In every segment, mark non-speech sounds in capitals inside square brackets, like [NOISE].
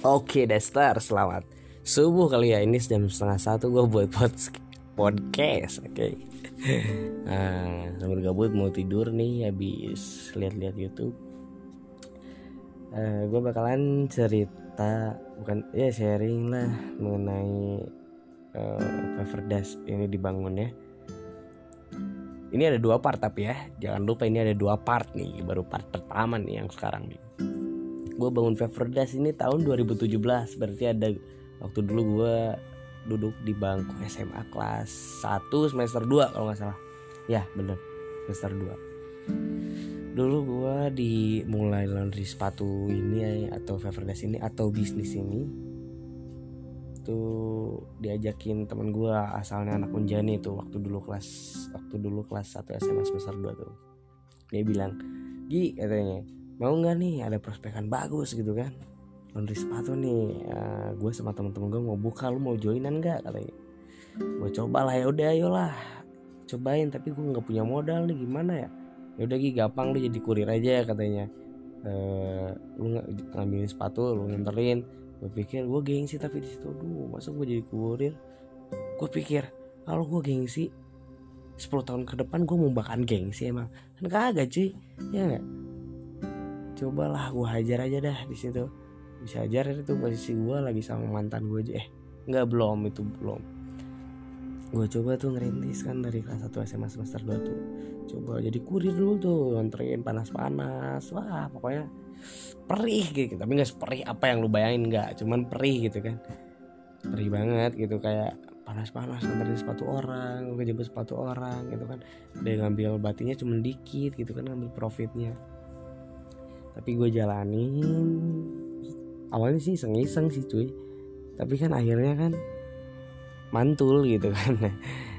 Oke Dester, selamat subuh kali ya ini jam setengah satu gue buat podcast, oke. [LAUGHS] Okay. Nah, sambil gabut mau tidur nih habis lihat-lihat YouTube. Uh, eh, gue bakalan cerita bukan ya sharing lah mengenai uh, Dash ini dibangun ya. Ini ada dua part tapi ya, jangan lupa ini ada dua part nih, baru part pertama nih yang sekarang nih gue bangun Feverdas ini tahun 2017 berarti ada waktu dulu gue duduk di bangku SMA kelas 1 semester 2 kalau nggak salah. Ya bener. Semester 2 dulu gue dimulai laundry sepatu ini atau Feverdas ini atau bisnis ini. Tuh diajakin teman gue asalnya anak Unjani tuh waktu dulu kelas waktu dulu kelas 1 SMA semester 2 tuh. Dia bilang Gi katanya mau nggak nih? Ada prospekan bagus gitu kan? Laundry sepatu nih. Ya, gue sama temen-temen gue mau buka lu mau joinan nggak? Katanya. Gue coba lah ya udah ayolah. Cobain tapi gue nggak punya modal nih gimana ya? Ya udah gih gampang lu jadi kurir aja katanya. E, lu ngambilin sepatu lu nganterin. Gue pikir gue gengsi tapi di situ duh masa gue jadi kurir? Gue pikir kalau gue gengsi 10 tahun ke depan gue mau bahkan gengsi emang. Kan kagak cuy. Ya gak cobalah gue hajar aja dah di situ. Bisa hajar itu posisi gue lagi sama mantan gue aja. Eh nggak belum itu belum. Gue coba tuh ngerintis kan dari kelas 1 SMA semester 2 tuh. Coba jadi kurir dulu tuh nganterin panas-panas. Wah pokoknya perih gitu. Tapi nggak seperih apa yang lu bayangin nggak. Cuman perih gitu kan. Perih banget gitu kayak panas-panas nganterin sepatu orang ngejemput sepatu orang gitu kan. Dia ngambil batinya cuma dikit gitu kan ngambil profitnya tapi gue jalanin. Awalnya sih iseng-iseng sih cuy. Tapi kan akhirnya kan mantul gitu kan. [LAUGHS]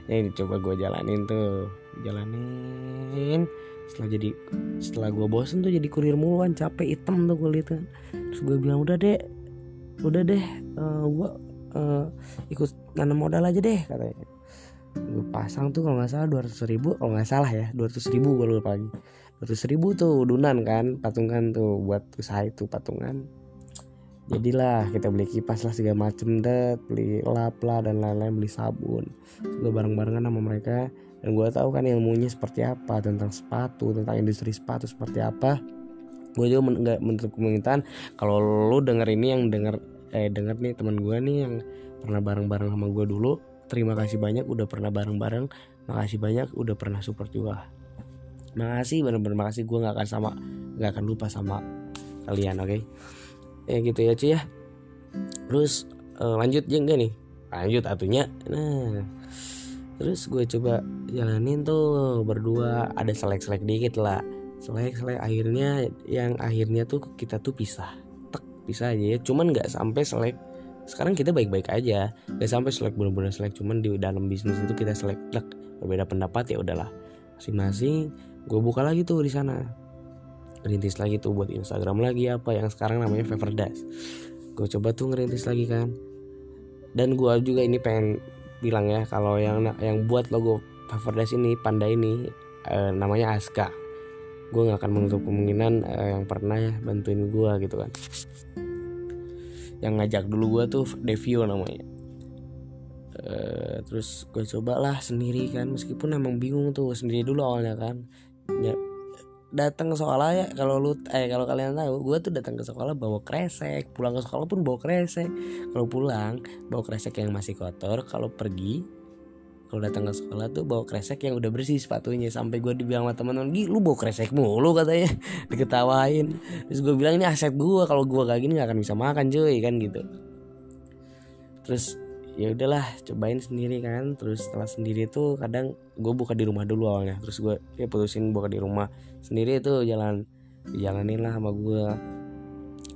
Ya coba gue jalanin tuh. Jalanin. Setelah jadi setelah gue bosen tuh jadi kurir muluan capek hitam tuh gue lihat kan. Terus gue bilang udah deh udah deh uh, eh, gue uh, ikut nanam modal aja deh katanya. Gue pasang tuh kalau nggak salah dua ratus ribu kalau nggak salah ya dua ratus ribu gue lupa lagi ratus ribu tuh udunan kan patungan tuh buat usaha itu patungan. Jadilah kita beli kipas lah segala macem deh beli lap lah dan lain-lain beli sabun. Juga bareng-barengan sama mereka. Dan gue tahu kan ilmunya seperti apa tentang sepatu tentang industri sepatu seperti apa. Gue juga nggak men menutup kemungkinan kalau lu denger ini yang denger eh denger nih teman gue nih yang pernah bareng-bareng sama gue dulu terima kasih banyak udah pernah bareng-bareng. Makasih banyak udah pernah support juga makasih bener-bener makasih. Gue nggak akan sama nggak akan lupa sama kalian oke? Okay? ya gitu ya cuy ya. Terus uh, lanjut enggak nih. Lanjut atunya. Nah terus gue coba jalanin tuh berdua. Ada selek-selek dikit lah. Selek-selek akhirnya yang akhirnya tuh kita tuh pisah. Tek pisah aja ya. Cuman nggak sampai selek. Sekarang kita baik-baik aja. Gak sampai selek bener-bener selek. Cuman di dalam bisnis itu kita selek tek berbeda pendapat ya udahlah. Masing-masing gue buka lagi tuh di sana. Rintis lagi tuh buat Instagram lagi apa yang sekarang namanya Feverdas gue coba tuh ngerintis lagi kan. Dan gue juga ini pengen bilang ya kalau yang yang buat logo Feverdas ini panda ini eh, namanya Aska. Gue nggak akan menutup kemungkinan eh, yang pernah ya bantuin gue gitu kan. Yang ngajak dulu gue tuh Devio namanya. Uh, terus gue coba lah sendiri kan meskipun emang bingung tuh sendiri dulu awalnya kan ya datang ke sekolah ya kalau lu eh kalau kalian tahu gue tuh datang ke sekolah bawa kresek. Pulang ke sekolah pun bawa kresek. Kalau pulang bawa kresek yang masih kotor. Kalau pergi kalau datang ke sekolah tuh bawa kresek yang udah bersih sepatunya. Sampai gue dibilang sama teman-teman lu bawa kresek mulu katanya. [LAUGHS] Diketawain. Terus gue bilang ini aset gue kalau gue kayak gini gak akan bisa makan cuy kan gitu. Terus ya udahlah cobain sendiri kan. Terus setelah sendiri tuh kadang gue buka di rumah dulu awalnya. Terus gue ya putusin buka di rumah sendiri itu jalan dijalanin lah sama gue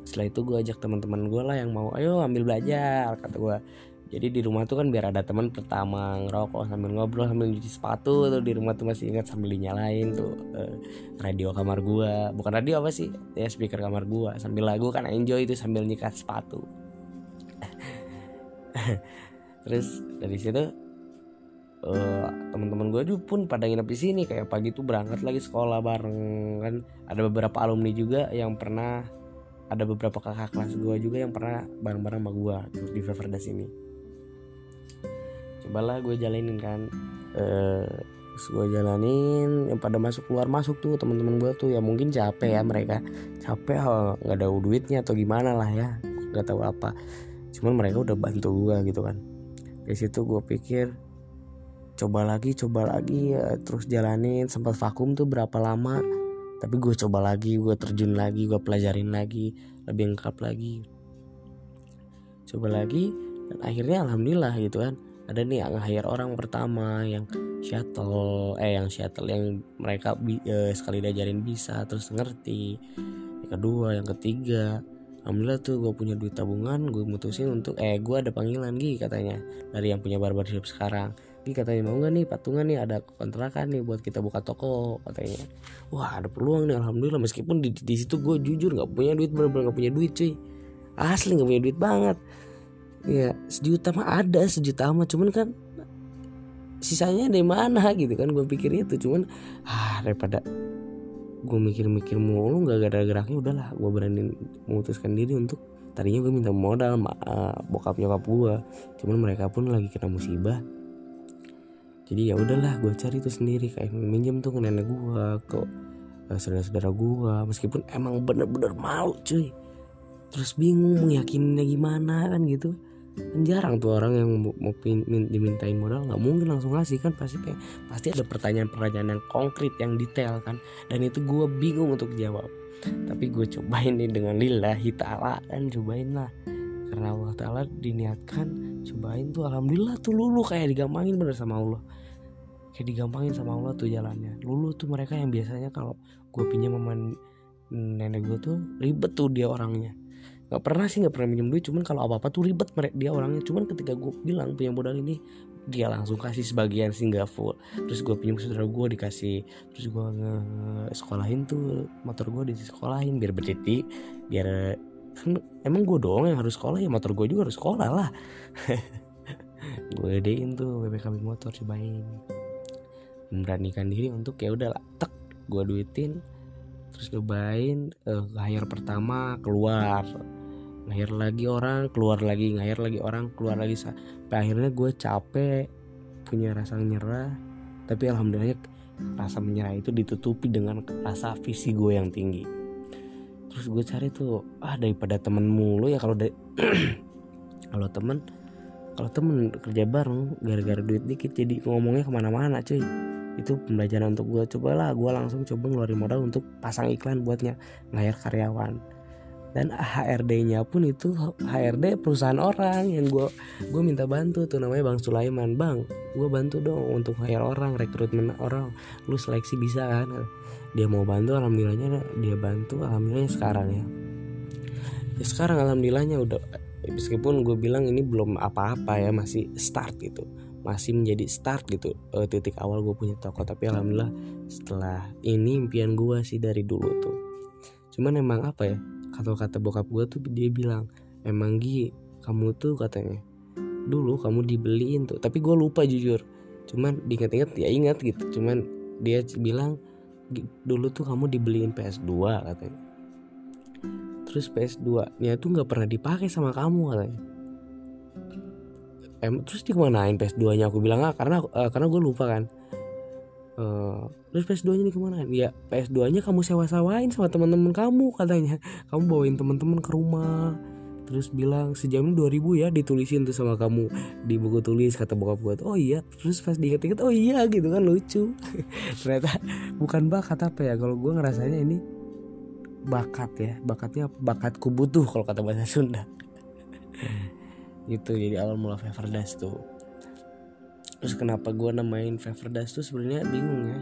setelah itu gue ajak teman-teman gue lah yang mau ayo ambil belajar kata gue jadi di rumah tuh kan biar ada teman pertama ngerokok sambil ngobrol sambil nyuci sepatu tuh di rumah tuh masih ingat sambil dinyalain tuh uh, radio kamar gue bukan radio apa sih? Ya speaker kamar gue sambil lagu kan enjoy itu sambil nyikat sepatu [LAUGHS] terus dari situ uh, teman-teman gue juga pun pada nginep di sini. Kayak pagi tuh berangkat lagi sekolah bareng kan. Ada beberapa alumni juga yang pernah ada beberapa kakak kelas gue juga yang pernah bareng-bareng sama gue tuh di Feverdas ini cobalah gue jalanin kan. Eh terus gue jalanin yang pada masuk keluar masuk tuh teman-teman gue tuh. Ya mungkin capek ya mereka. Capek oh, nggak ada duitnya atau gimana lah ya. Nggak tahu apa cuman mereka udah bantu gue gitu kan. Dari situ gue pikir coba lagi coba lagi ya, terus jalanin. Sempat vakum tuh berapa lama tapi gue coba lagi gue terjun lagi gue pelajarin lagi lebih lengkap lagi. Coba lagi dan akhirnya alhamdulillah gitu kan ada nih yang hire orang pertama yang shuttle eh yang shuttle yang mereka eh, sekali diajarin bisa terus ngerti. Yang kedua yang ketiga alhamdulillah tuh gue punya duit tabungan gue mutusin untuk eh gue ada panggilan Gi katanya. Dari yang punya barbershop sekarang. Gi katanya mau nggak nih patungan nih? Ada kontrakan nih buat kita buka toko katanya. Wah ada peluang nih alhamdulillah. Meskipun di, di situ gue jujur nggak punya duit bener-bener nggak punya duit cuy. Asli nggak punya duit banget. Ya sejuta mah ada sejuta mah cuman kan sisanya dari mana gitu kan? Gue pikir itu. Cuman ah daripada gue mikir-mikir mulu nggak ada geraknya udahlah gue berani memutuskan diri untuk tadinya gue minta modal sama uh, bokap nyokap gue cuman mereka pun lagi kena musibah. Jadi ya udahlah gue cari itu sendiri kayak minjem tuh ke nenek gue ke uh, saudara-saudara gue meskipun emang bener-bener malu cuy. Terus bingung mau gimana kan gitu kan jarang tuh orang yang mau, mau dimintain modal nggak mungkin langsung ngasih kan pasti kayak pasti ada pertanyaan-pertanyaan yang konkret yang detail kan. Dan itu gue bingung untuk jawab. Tapi gue cobain nih dengan lillahi ta'ala dan cobain lah. Karena Allah ta'ala diniatkan cobain tuh alhamdulillah tuh lulu kayak digampangin bener sama Allah. Kayak digampangin sama Allah tuh jalannya. Lulu tuh mereka yang biasanya kalau gue pinjam sama nenek gue tuh ribet tuh dia orangnya nggak pernah sih nggak pernah minjem duit cuman kalau apa apa tuh ribet mereka dia orangnya. Cuman ketika gue bilang punya modal ini dia langsung kasih sebagian sih nggak full. Terus gue pinjam saudara gue dikasih terus gue nge sekolahin tuh motor gue di sekolahin biar bertitik biar kan emang gue doang yang harus sekolah ya motor gue juga harus sekolah lah. [LAUGHS] Gue gedein tuh BPKB motor cobain. Memberanikan diri untuk ya udah tek gue duitin terus cobain uh, layar pertama keluar. Lahir lagi orang keluar lagi. Ngahir lagi orang keluar lagi. Sampai akhirnya gue capek punya rasa nyerah. Tapi alhamdulillah rasa menyerah itu ditutupi dengan rasa visi gue yang tinggi. Terus gue cari tuh ah daripada temen mulu ya kalau [CLEARS THROAT] kalau temen kalau temen kerja bareng gara-gara duit dikit jadi ngomongnya ke mana-mana cuy itu pembelajaran untuk gue cobalah gue langsung coba ngeluarin modal untuk pasang iklan buatnya ngayar karyawan. Dan HRD-nya pun itu HRD perusahaan orang yang gue gue minta bantu tuh namanya Bang Sulaiman. Bang gue bantu dong untuk hire orang rekrutmen orang. Lu seleksi bisa kan? Dia mau bantu alhamdulillahnya dia bantu alhamdulillahnya sekarang ya. Ya sekarang alhamdulillahnya udah meskipun gue bilang ini belum apa-apa ya masih start gitu masih menjadi start gitu. Uh, titik awal gue punya toko. Tapi alhamdulillah setelah ini impian gue sih dari dulu tuh. Cuman emang apa ya kata-kata bokap gue tuh dia bilang emang Gi kamu tuh katanya dulu kamu dibeliin tuh. Tapi gue lupa jujur. Cuman diinget-inget ya ingat gitu. Cuman dia bilang dulu tuh kamu dibeliin PS2 katanya. Terus PS2 nya tuh nggak pernah dipakai sama kamu katanya em terus dikemanain PS2 nya aku bilang ah karena uh, karena gue lupa kan. Uh, terus PS2 nya nih ke mana? Ya PS2 nya kamu sewa-sewain sama teman-teman kamu [LAUGHS] katanya. Kamu bawain teman-teman ke rumah. Terus bilang sejamnya 2000 ya ditulisin tuh sama kamu di buku tulis kata bokap gue oh iya. Terus pas diinget-inget oh iya gitu kan lucu. [LAUGHS] Ternyata bukan bakat apa ya kalau gue ngerasanya ini bakat ya. Bakatnya bakatku butuh kalau kata bahasa Sunda gitu jadi awal mula Feverdas tuh. Terus kenapa gue namain Feverdas tuh sebenarnya bingung ya.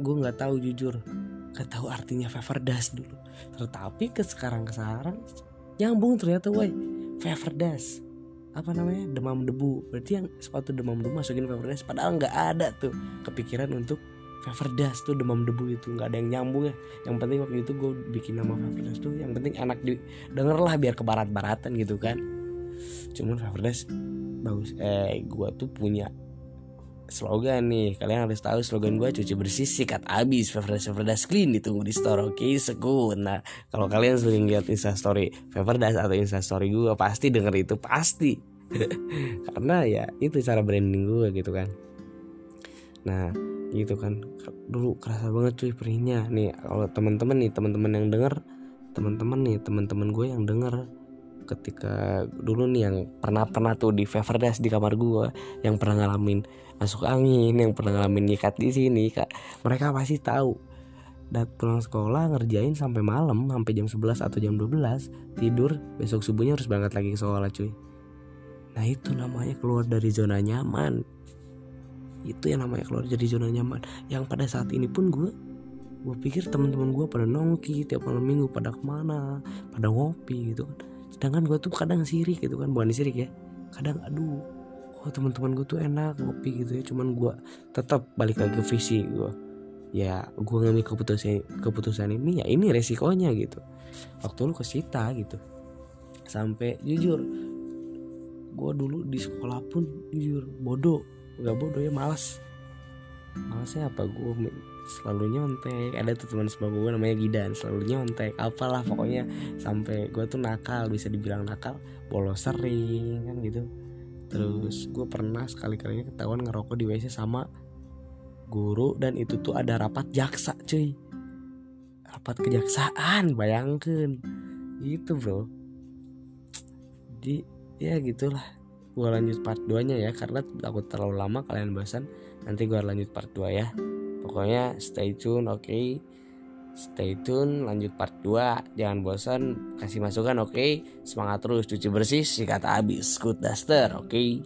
Gue nggak tahu jujur. Nggak tahu artinya Feverdas dulu. Tetapi ke sekarang ke sekarang nyambung ternyata woi. Feverdas apa namanya? Demam debu. Berarti yang sepatu demam debu masukin Feverdas padahal nggak ada tuh. Kepikiran untuk Feverdas tuh demam debu itu. Nggak ada yang nyambung ya. Yang penting waktu itu gue bikin nama Feverdas tuh yang penting enak di denger lah biar ke barat-baratan gitu kan cuman Feverdas bagus. Eh gue tuh punya slogan nih. Kalian harus tahu slogan gue cuci bersih sikat habis. Feverdas Feverdas clean ditunggu di store oke? Okay? sekut. Nah kalau kalian sering lihat instastory Feverdas atau instastory gue pasti denger itu pasti. [LAUGHS] Karena ya itu cara branding gue gitu kan. Nah gitu kan. Dulu kerasa banget cuy perihnya. Nih kalau teman-teman nih teman-teman yang denger teman-teman nih teman-teman gue yang denger ketika dulu nih yang pernah pernah tuh di Feverdas di kamar gue yang pernah ngalamin masuk angin yang pernah ngalamin nyikat di sini kak. Mereka pasti tahu. Dan pulang sekolah ngerjain sampai malam sampai jam 11 atau jam 12 tidur besok subuhnya harus berangkat lagi ke sekolah cuy. Nah itu namanya keluar dari zona nyaman. Itu yang namanya keluar dari zona nyaman. Yang pada saat ini pun gue gue pikir teman-teman gue pada nongki tiap malam minggu pada ke mana pada ngopi gitu kan sedangkan gue tuh kadang sirik gitu kan bukan sirik ya. Kadang aduh oh teman-teman gue tuh enak ngopi gitu ya. Cuman gue tetap balik lagi ke visi gue ya gue ngambil keputusan keputusan ini ya ini resikonya gitu. Waktu lu ke Sita gitu. Sampai jujur gue dulu di sekolah pun jujur bodoh. Nggak bodoh ya malas malasnya apa? Gue selalu nyontek. Ada tuh teman sebagai gue namanya Gidan. Selalu nyontek. Apalah pokoknya. Sampai gue tuh nakal bisa dibilang nakal. Bolos sering kan gitu. Terus gue pernah sekali kalinya ketahuan ngerokok di WC sama guru dan itu tuh ada rapat jaksa cuy. Rapat kejaksaan bayangkan. Gitu bro. Di ya gitulah. Gue lanjut part 2 nya ya karena takut terlalu lama kalian bosan nanti gue lanjut part 2 ya pokoknya stay tune oke okay? stay tune lanjut part 2 jangan bosan kasih masukan oke okay? semangat terus cuci bersih sikat habis good duster oke okay?